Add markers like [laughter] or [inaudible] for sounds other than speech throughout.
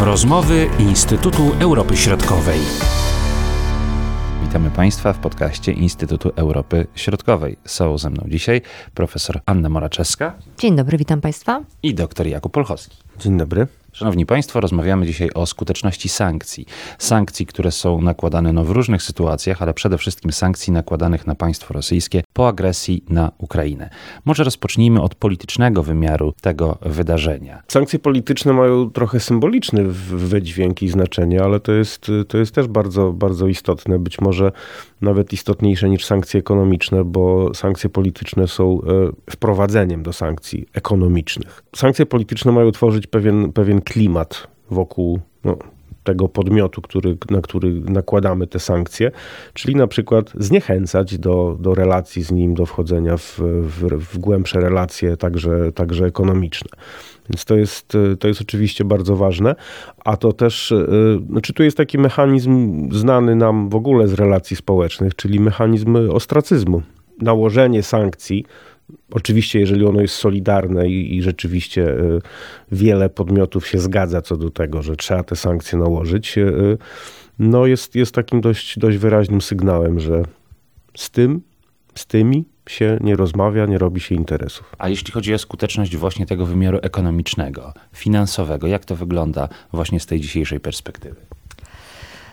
Rozmowy Instytutu Europy Środkowej. Witamy Państwa w podcaście Instytutu Europy Środkowej. Są ze mną dzisiaj profesor Anna Moraczewska. Dzień dobry, witam Państwa. I doktor Jakub Polchowski. Dzień dobry. Szanowni Państwo, rozmawiamy dzisiaj o skuteczności sankcji. Sankcji, które są nakładane no, w różnych sytuacjach, ale przede wszystkim sankcji nakładanych na państwo rosyjskie po agresji na Ukrainę. Może rozpocznijmy od politycznego wymiaru tego wydarzenia. Sankcje polityczne mają trochę symboliczny wydźwięk i znaczenie, ale to jest, to jest też bardzo, bardzo istotne, być może nawet istotniejsze niż sankcje ekonomiczne, bo sankcje polityczne są e, wprowadzeniem do sankcji ekonomicznych. Sankcje polityczne mają tworzyć pewien, pewien klimat wokół no, tego podmiotu, który, na który nakładamy te sankcje, czyli na przykład zniechęcać do, do relacji z nim, do wchodzenia w, w, w głębsze relacje, także, także ekonomiczne. Więc to jest, to jest oczywiście bardzo ważne, a to też, e, znaczy tu jest taki mechanizm znany nam w ogóle z relacji społecznych, czyli mechanizm ostracyzmu. Nałożenie sankcji Oczywiście, jeżeli ono jest solidarne i, i, rzeczywiście e, wiele podmiotów się zgadza co do tego, że trzeba te sankcje nałożyć, e, no jest, jest takim dość, dość wyraźnym sygnałem, że z tym, z tymi się nie rozmawia, nie robi się interesów. A jeśli chodzi o skuteczność właśnie tego wymiaru ekonomicznego, finansowego, jak to wygląda właśnie z tej dzisiejszej perspektywy?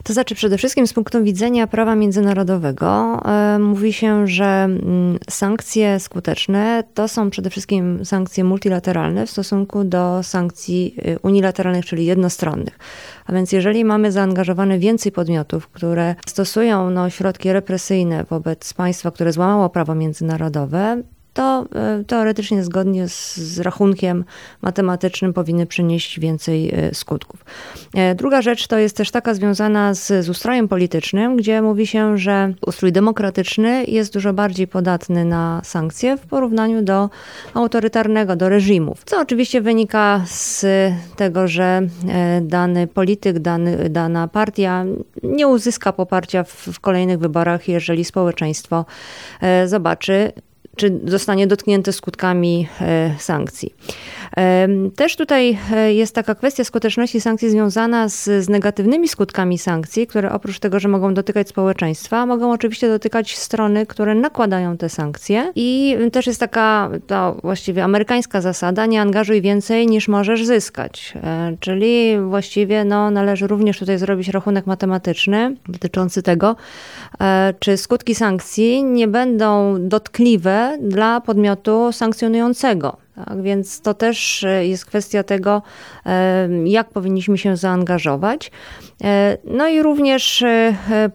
To znaczy, przede wszystkim z punktu widzenia prawa międzynarodowego e, mówi się, że mm, sankcje skuteczne to są przede wszystkim sankcje multilateralne w stosunku do sankcji y, unilateralnych, czyli jednostronnych. A więc jeżeli mamy zaangażowane więcej podmiotów, które stosują no, środki represyjne wobec państwa, które złamało prawo międzynarodowe, to e, teoretycznie zgodnie z, z, rachunkiem matematycznym powinny przynieść więcej e, skutków. E, druga rzecz to jest też taka związana z, z ustrojem politycznym, gdzie mówi się, że ustrój demokratyczny jest dużo bardziej podatny na sankcje w porównaniu do autorytarnego, do reżimów. Co oczywiście wynika z tego, że dany polityk, dany, dana partia nie uzyska poparcia w, w kolejnych wyborach, jeżeli społeczeństwo zobaczy, czy zostanie dotknięte skutkami e, sankcji. Też tutaj e, jest taka kwestia skuteczności sankcji związana z, z, negatywnymi skutkami sankcji, które oprócz tego, że mogą dotykać społeczeństwa, mogą oczywiście dotykać strony, które nakładają te sankcje. I też jest taka to właściwie amerykańska zasada, nie angażuj więcej niż możesz zyskać. E, czyli właściwie no, należy również tutaj zrobić rachunek matematyczny dotyczący tego, czy skutki sankcji nie będą dotkliwe dla podmiotu sankcjonującego. Tak, więc to też e, jest kwestia tego, e, jak powinniśmy się zaangażować. E, no i również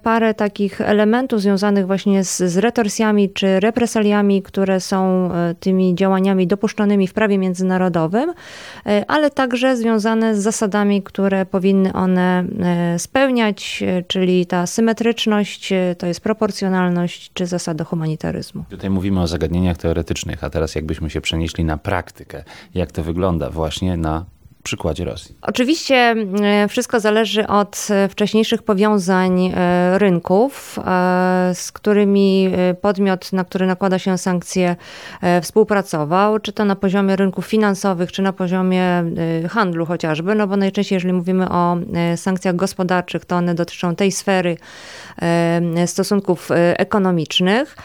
parę takich elementów związanych właśnie z, z retorsjami czy represaliami, które są tymi działaniami dopuszczonymi w prawie międzynarodowym, ale także związane z zasadami, które powinny one spełniać, czyli ta symetryczność, to jest proporcjonalność czy zasada humanitaryzmu. Tutaj mówimy o zagadnieniach teoretycznych, a teraz jakbyśmy się przenieśli na praktykę, jak to wygląda właśnie na przykładzie Rosji? Oczywiście e, wszystko zależy od e, wcześniejszych powiązań e, rynków, z którymi podmiot, na który nakłada się sankcje, współpracował, czy to na poziomie rynków finansowych, czy na poziomie handlu chociażby, no bo najczęściej, jeżeli mówimy o sankcjach gospodarczych, to one dotyczą tej sfery stosunków ekonomicznych.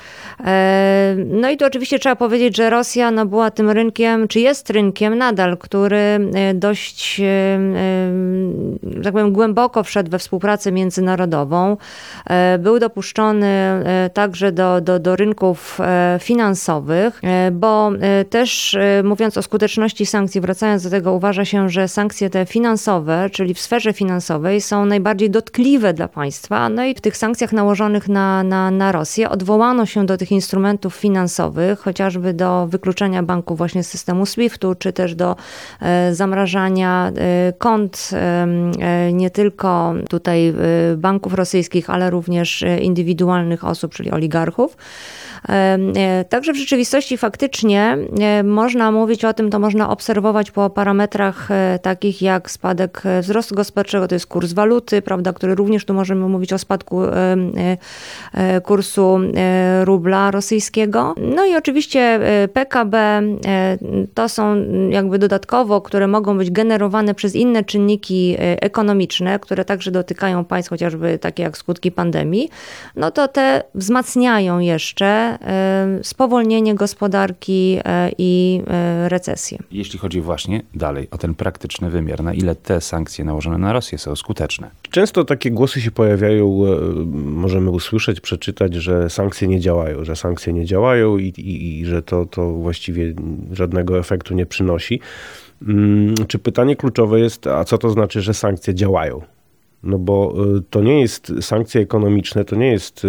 No i tu oczywiście trzeba powiedzieć, że Rosja no, była tym rynkiem, czy jest rynkiem nadal, który dość, tak powiem, głęboko wszedł we współpracę międzynarodową. E, był dopuszczony e, także do, do, do rynków e, finansowych, bo też mówiąc o skuteczności sankcji, wracając do tego, uważa się, że sankcje te finansowe, czyli w sferze finansowej, są najbardziej dotkliwe dla państwa. No i w tych sankcjach nałożonych na, na, na Rosję odwołano się do tych instrumentów finansowych, chociażby do wykluczenia banków właśnie z systemu SWIFT-u, czy też do zamrażania zamrażania y, kont y, nie tylko tutaj banków rosyjskich, ale również indywidualnych osób, czyli oligarchów. Także w rzeczywistości faktycznie można mówić o tym, to można obserwować po parametrach takich jak spadek wzrostu gospodarczego, to jest kurs waluty, prawda, który również tu możemy mówić o spadku kursu rubla rosyjskiego. No i oczywiście PKB to są jakby dodatkowo, które mogą być generowane przez inne czynniki ekonomiczne, które także dotykają państw, chociażby takie jak skutki pandemii, no to te wzmacniają jeszcze spowolnienie gospodarki e, i e, recesję. Jeśli chodzi właśnie dalej o ten praktyczny wymiar, na ile te sankcje nałożone na Rosję są skuteczne? Często takie głosy się pojawiają, e, możemy usłyszeć, przeczytać, że sankcje nie działają, że sankcje nie działają i, i, i że to, to właściwie żadnego efektu nie przynosi. Mm, czy pytanie kluczowe jest, a co to znaczy, że sankcje działają? No bo y, to nie jest sankcje ekonomiczne, to nie jest y,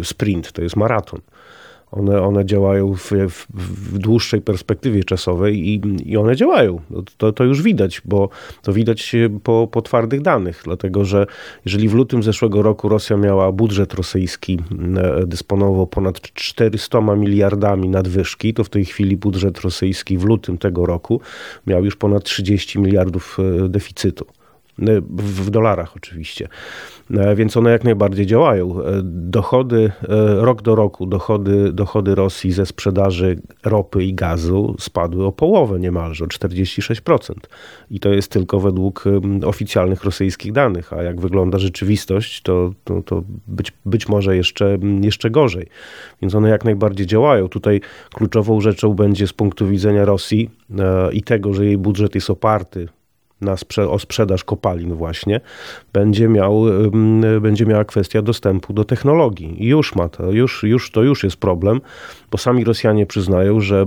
y, sprint, to jest maraton. One, one działają w, w, w dłuższej perspektywie czasowej i, i one działają. No to, to już widać, bo to widać po, po twardych danych, dlatego że jeżeli w lutym zeszłego roku Rosja miała budżet rosyjski, dysponował ponad 400 miliardami nadwyżki, to w tej chwili budżet rosyjski w lutym tego roku miał już ponad 30 miliardów deficytu. E, w dolarach oczywiście. E, więc one jak najbardziej działają. E, dochody rok do roku, dochody, dochody Rosji ze sprzedaży ropy i gazu spadły o połowę niemalże, o 46%. I to jest tylko według oficjalnych rosyjskich danych, a jak wygląda rzeczywistość, to, to, to być, być może jeszcze, jeszcze gorzej. Więc one jak najbardziej działają. Tutaj kluczową rzeczą będzie z punktu widzenia Rosji i tego, że jej budżet jest oparty na sprze o sprzedaż kopalin właśnie, będzie, miał, będzie miała kwestia dostępu do technologii. I już ma to, już, już, to już jest problem, bo sami Rosjanie przyznają, że e,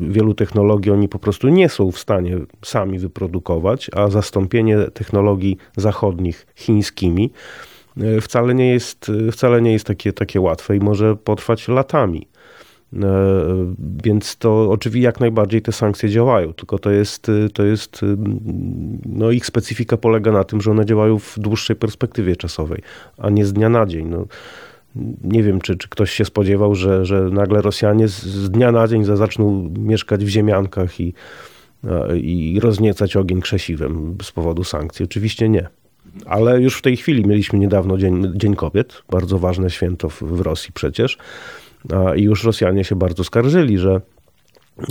wielu technologii oni po prostu nie są w stanie sami wyprodukować, a zastąpienie technologii zachodnich chińskimi e, wcale nie jest, wcale nie jest takie, takie łatwe i może potrwać latami. E, więc to oczywiście jak najbardziej te sankcje działają, tylko to jest, to jest, no ich specyfika polega na tym, że one działają w dłuższej perspektywie czasowej, a nie z dnia na dzień. No, nie wiem, czy, czy ktoś się spodziewał, że, że nagle Rosjanie z, z dnia na dzień zaczną mieszkać w ziemiankach i, i rozniecać ogień krzesiwem z powodu sankcji. Oczywiście nie. Ale już w tej chwili mieliśmy niedawno Dzień, Dzień Kobiet, bardzo ważne święto w, w Rosji przecież. I już Rosjanie się bardzo skarżyli, że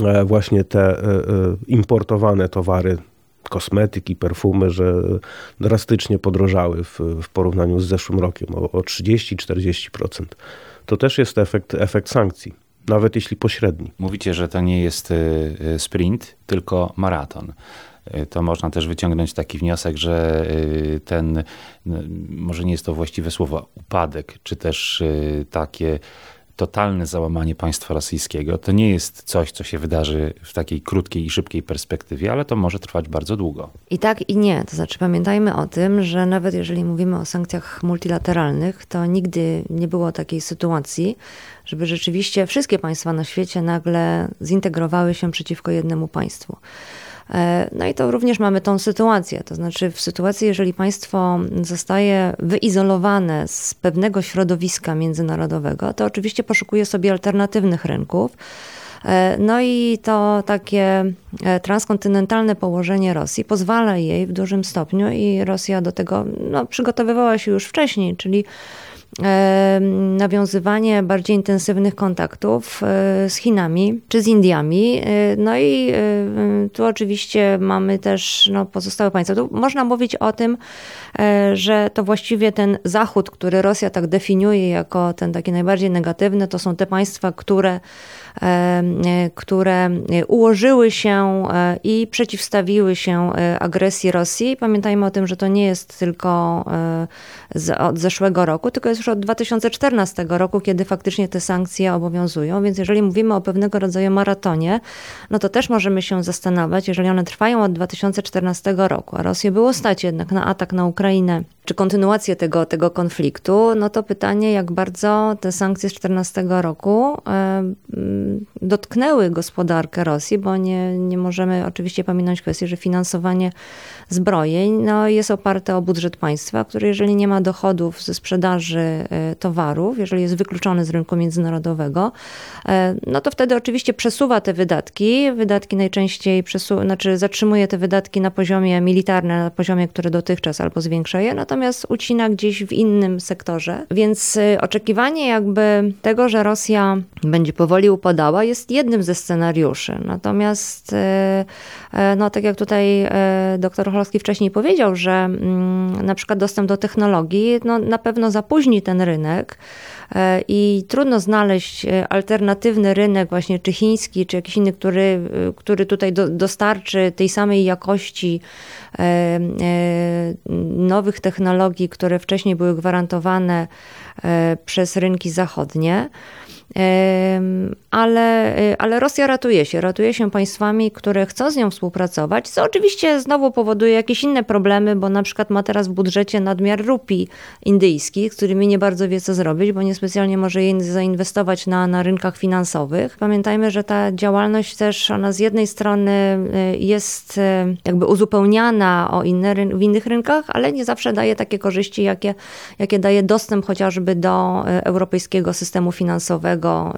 e, właśnie te e, e, importowane towary, kosmetyki, perfumy, że drastycznie podrożały w, w porównaniu z zeszłym rokiem o, o 30-40%. To też jest efekt, efekt sankcji nawet jeśli pośredni. Mówicie, że to nie jest sprint, tylko maraton. To można też wyciągnąć taki wniosek, że ten, może nie jest to właściwe słowo, upadek, czy też takie totalne załamanie państwa rosyjskiego to nie jest coś, co się wydarzy w takiej krótkiej i szybkiej perspektywie, ale to może trwać bardzo długo. I tak, i nie. To znaczy pamiętajmy o tym, że nawet jeżeli mówimy o sankcjach multilateralnych, to nigdy nie było takiej sytuacji, żeby rzeczywiście wszystkie państwa na świecie nagle zintegrowały się przeciwko jednemu państwu. E, no i to również mamy tą sytuację. To znaczy, w sytuacji, jeżeli państwo zostaje wyizolowane z pewnego środowiska międzynarodowego, to oczywiście poszukuje sobie alternatywnych rynków. E, no i to takie e, transkontynentalne położenie Rosji pozwala jej w dużym stopniu i Rosja do tego no, przygotowywała się już wcześniej, czyli nawiązywanie bardziej intensywnych kontaktów e, z Chinami czy z Indiami. E, no i e, tu oczywiście mamy też no, pozostałe państwa. Tu można mówić o tym, że to właściwie ten Zachód, który Rosja tak definiuje jako ten taki najbardziej negatywny, to są te państwa, które które ułożyły się i przeciwstawiły się agresji Rosji. Pamiętajmy o tym, że to nie jest tylko od zeszłego roku, tylko jest już od 2014 roku, kiedy faktycznie te sankcje obowiązują. Więc jeżeli mówimy o pewnego rodzaju maratonie, no to też możemy się zastanawiać, jeżeli one trwają od 2014 roku, a Rosję było stać jednak na atak na Ukrainę czy kontynuację tego, tego konfliktu, no to pytanie, jak bardzo te sankcje z 2014 roku dotknęły gospodarkę Rosji, bo nie, nie możemy oczywiście pominąć kwestii, że finansowanie zbrojeń no, jest oparte o budżet państwa, który jeżeli nie ma dochodów ze sprzedaży e, towarów, jeżeli jest wykluczony z rynku międzynarodowego, e, no to wtedy oczywiście przesuwa te wydatki. Wydatki najczęściej przesu- znaczy zatrzymuje te wydatki na poziomie militarnym, na poziomie, który dotychczas albo zwiększa je, natomiast ucina gdzieś w innym sektorze. Więc e, oczekiwanie jakby tego, że Rosja będzie powoli upadała, jest jednym ze scenariuszy. Natomiast, no tak jak tutaj doktor Tucholsky wcześniej powiedział, że mm, na przykład dostęp do technologii no, na pewno zapóźni ten rynek e, i trudno znaleźć e, alternatywny rynek, właśnie czy chiński, czy jakiś inny, który, e, który tutaj do, dostarczy tej samej jakości nowych technologii, które wcześniej były gwarantowane przez rynki zachodnie ale, y, ale Rosja ratuje się. Ratuje się państwami, które chcą z nią współpracować, co oczywiście znowu powoduje jakieś inne problemy, bo na przykład ma teraz w budżecie nadmiar rupii indyjskich, z którymi nie bardzo wie, co zrobić, bo niespecjalnie może je zainwestować na, na rynkach finansowych. Pamiętajmy, że ta działalność też, ona z jednej strony y, jest y, jakby uzupełniana o inne, w innych rynkach, ale nie zawsze daje takie korzyści, jakie, jakie daje dostęp chociażby do europejskiego systemu finansowego,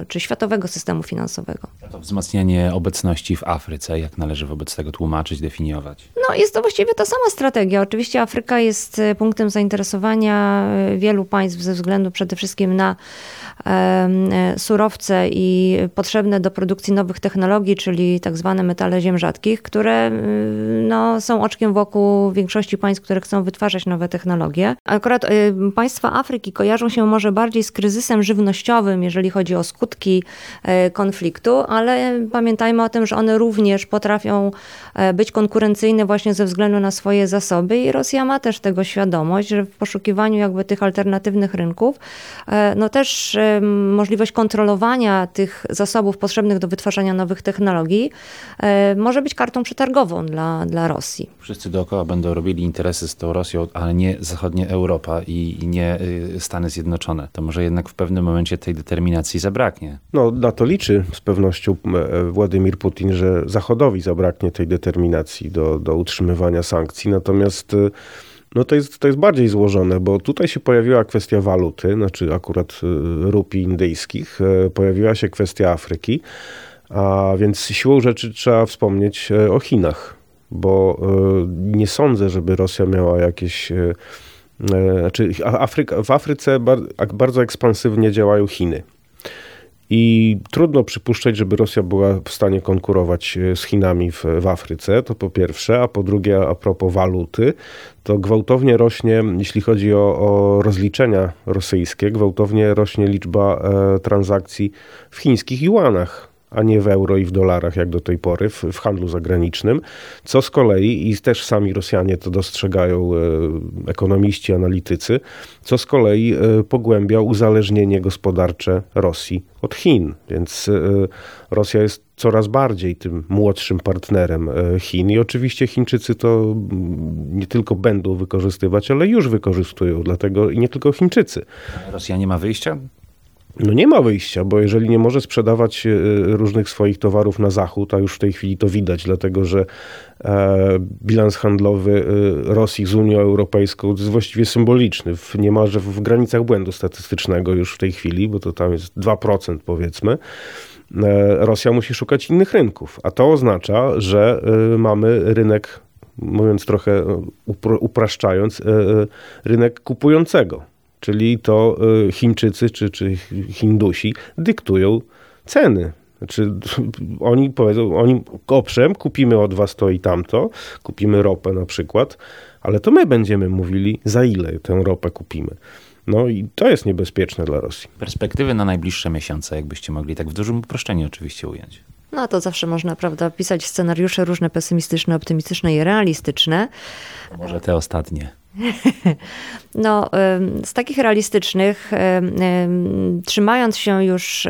czy światowego systemu finansowego. To wzmacnianie obecności w Afryce, jak należy wobec tego tłumaczyć, definiować? No jest to właściwie ta sama strategia. Oczywiście Afryka jest e, punktem zainteresowania e, wielu państw ze względu przede wszystkim na e, surowce i potrzebne do produkcji nowych technologii, czyli tak zwane metale ziem rzadkich, które no, są oczkiem wokół większości państw, które chcą wytwarzać nowe technologie. Akurat państwa Afryki kojarzą się może bardziej z kryzysem żywnościowym, jeżeli chodzi o skutki e, konfliktu, ale pamiętajmy o tym, że one również potrafią e, być konkurencyjne właśnie ze względu na swoje zasoby i Rosja ma też tego świadomość, że w poszukiwaniu jakby tych alternatywnych rynków, e, no też możliwość kontrolowania tych zasobów potrzebnych do wytwarzania nowych technologii może być kartą przetargową dla, dla Rosji. Wszyscy dookoła będą robili interesy z tą Rosją, ale nie zachodnia Europa i nie y, Stany Zjednoczone. To może jednak w pewnym momencie tej determinacji zabraknie. No, na to liczy z pewnością e, Władimir Putin, że Zachodowi zabraknie tej determinacji do, do utrzymywania sankcji. Natomiast e, no to jest, to jest bardziej złożone, bo tutaj się pojawiła kwestia waluty, znaczy akurat e, rupii indyjskich, pojawiła się kwestia Afryki, a więc siłą rzeczy trzeba wspomnieć o Chinach, bo nie sądzę, żeby Rosja miała jakieś znaczy Afryka, w Afryce bardzo ekspansywnie działają Chiny. I trudno przypuszczać, żeby Rosja była w stanie konkurować e, z Chinami w, w, Afryce, to po pierwsze, a po drugie, a propos waluty, to gwałtownie rośnie, jeśli chodzi o, o rozliczenia rosyjskie, gwałtownie rośnie liczba e, transakcji w chińskich juanach a nie w euro i w dolarach jak do tej pory w, w, handlu zagranicznym, co z kolei, i też sami Rosjanie to dostrzegają, e, ekonomiści, analitycy, co z kolei e, pogłębia uzależnienie gospodarcze Rosji od Chin. Więc e, Rosja jest coraz bardziej tym młodszym partnerem Chin i oczywiście Chińczycy to mm, nie tylko będą wykorzystywać, ale już wykorzystują, dlatego i nie tylko Chińczycy. Rosja nie ma wyjścia? No nie ma wyjścia, bo jeżeli nie może sprzedawać e, różnych swoich towarów na zachód, a już w tej chwili to widać, dlatego że e, bilans handlowy e, Rosji z Unią Europejską jest właściwie symboliczny, w, niemalże w granicach błędu statystycznego już w tej chwili, bo to tam jest 2% powiedzmy. Rosja musi szukać innych rynków, a to oznacza, że mamy rynek, mówiąc trochę upraszczając, rynek kupującego Czyli to y, Chińczycy czy, czy Hindusi dyktują ceny. Znaczy, [laughs] oni powiedzą, oni owszem, kupimy od was to i tamto, kupimy ropę na przykład, ale to my będziemy mówili, za ile tę ropę kupimy. No i to jest niebezpieczne dla Rosji. Perspektywy na najbliższe miesiące, jakbyście mogli tak w dużym uproszczeniu oczywiście ująć. No to zawsze można, prawda, pisać scenariusze różne pesymistyczne, optymistyczne i realistyczne. Może te ostatnie. [laughs] No, z takich realistycznych, trzymając się już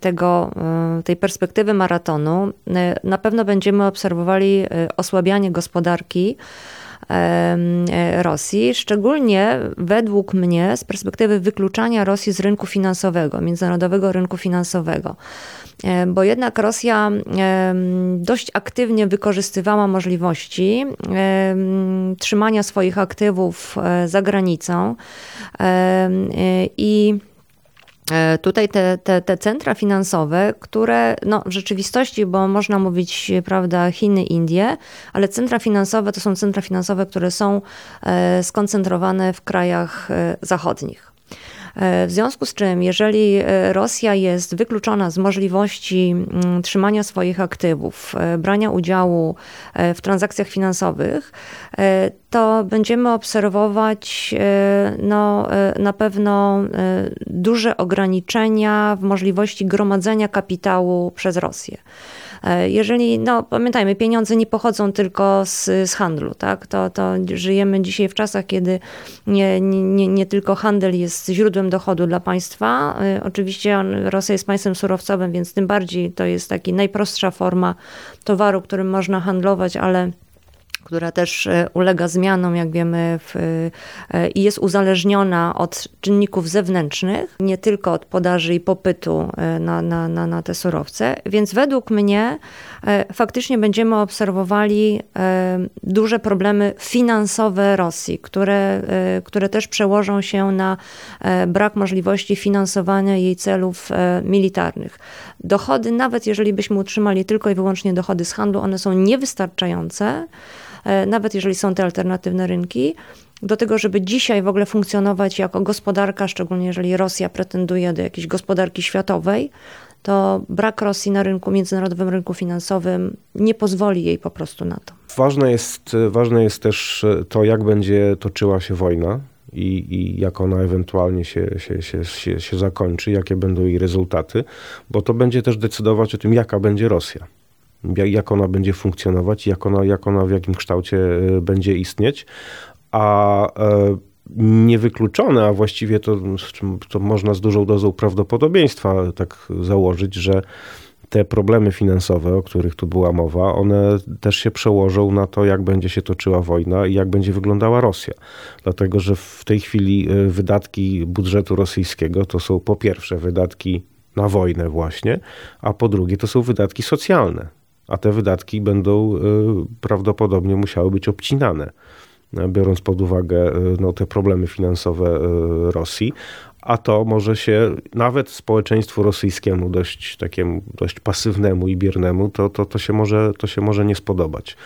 tego, tej perspektywy maratonu, na pewno będziemy obserwowali e, osłabianie gospodarki Rosji, szczególnie według mnie z perspektywy wykluczania Rosji z rynku finansowego, międzynarodowego rynku finansowego. Bo jednak Rosja dość aktywnie wykorzystywała możliwości trzymania swoich aktywów za granicą i E, tutaj te, te, te centra finansowe, które no, w rzeczywistości, bo można mówić, prawda, Chiny, Indie, ale centra finansowe to są centra finansowe, które są e, skoncentrowane w krajach e, zachodnich. E, w związku z czym, jeżeli e, Rosja jest wykluczona z możliwości mm, trzymania swoich aktywów, e, brania udziału w transakcjach finansowych, to będziemy obserwować no, na pewno duże ograniczenia w możliwości gromadzenia kapitału przez Rosję. E, jeżeli, no pamiętajmy, pieniądze nie pochodzą tylko z, z handlu, tak? To, to żyjemy dzisiaj w czasach, kiedy nie, nie, nie tylko handel jest źródłem dochodu dla państwa. E, oczywiście Rosja jest państwem surowcowym, więc tym bardziej to jest taka najprostsza forma towaru, którym można handlować, ale która też e, ulega zmianom, jak wiemy, e, i jest uzależniona od czynników zewnętrznych, nie tylko od podaży i popytu e, na, na, na, na te surowce. Więc według mnie faktycznie będziemy obserwowali duże problemy finansowe Rosji, które, które też przełożą się na brak możliwości finansowania jej celów militarnych. Dochody, nawet jeżeli byśmy utrzymali tylko i wyłącznie dochody z handlu, one są niewystarczające. E, nawet jeżeli są te alternatywne rynki, do tego, żeby dzisiaj w ogóle funkcjonować jako gospodarka, szczególnie jeżeli Rosja pretenduje do jakiejś gospodarki światowej, to brak Rosji na rynku, międzynarodowym rynku finansowym nie pozwoli jej po prostu na to. Ważne jest, ważne jest też to, jak będzie toczyła się wojna i, i jak ona ewentualnie się, się, się, się, się zakończy, jakie będą jej rezultaty, bo to będzie też decydować o tym, jaka będzie Rosja jak ona będzie funkcjonować, jak ona, jak ona w jakim kształcie e, będzie istnieć. A e, niewykluczone, a właściwie to, to można z dużą dozą prawdopodobieństwa tak założyć, że te problemy finansowe, o których tu była mowa, one też się przełożą na to, jak będzie się toczyła wojna i jak będzie wyglądała Rosja. Dlatego, że w tej chwili e, wydatki budżetu rosyjskiego to są po pierwsze wydatki na wojnę właśnie, a po drugie to są wydatki socjalne a te wydatki będą y, prawdopodobnie musiały być obcinane, y, biorąc pod uwagę y, no, te problemy finansowe Rosji, a to może się nawet społeczeństwu rosyjskiemu, dość takiemu, dość pasywnemu i biernemu, to, to, to, się, może, to się może nie spodobać.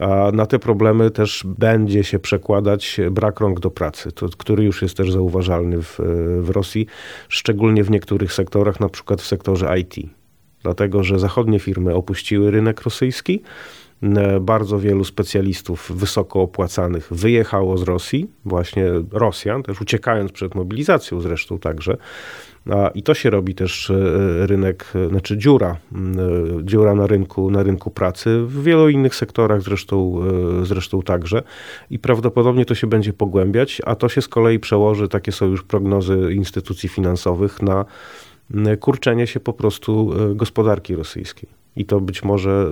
A na te problemy też będzie się przekładać brak rąk do pracy, to, który już jest też zauważalny w, w Rosji, szczególnie w niektórych sektorach, na przykład w sektorze IT dlatego że zachodnie firmy opuściły rynek rosyjski. E, bardzo wielu specjalistów wysoko opłacanych wyjechało z Rosji, właśnie Rosjan, też uciekając przed mobilizacją zresztą także. I to się robi też e, rynek, e, znaczy dziura, dziura na rynku, na rynku pracy, w wielu innych sektorach zresztą, zresztą także. I prawdopodobnie to się będzie pogłębiać, a to się z kolei przełoży, takie są już prognozy instytucji finansowych, na kurczenie się po prostu e, gospodarki rosyjskiej. I to być może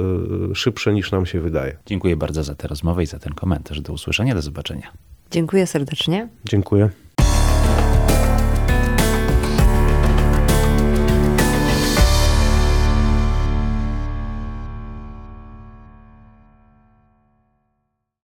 e, szybsze niż nam się wydaje. Dziękuję bardzo za tę rozmowę i za ten komentarz. Do usłyszenia, do zobaczenia. Dziękuję serdecznie. Dziękuję.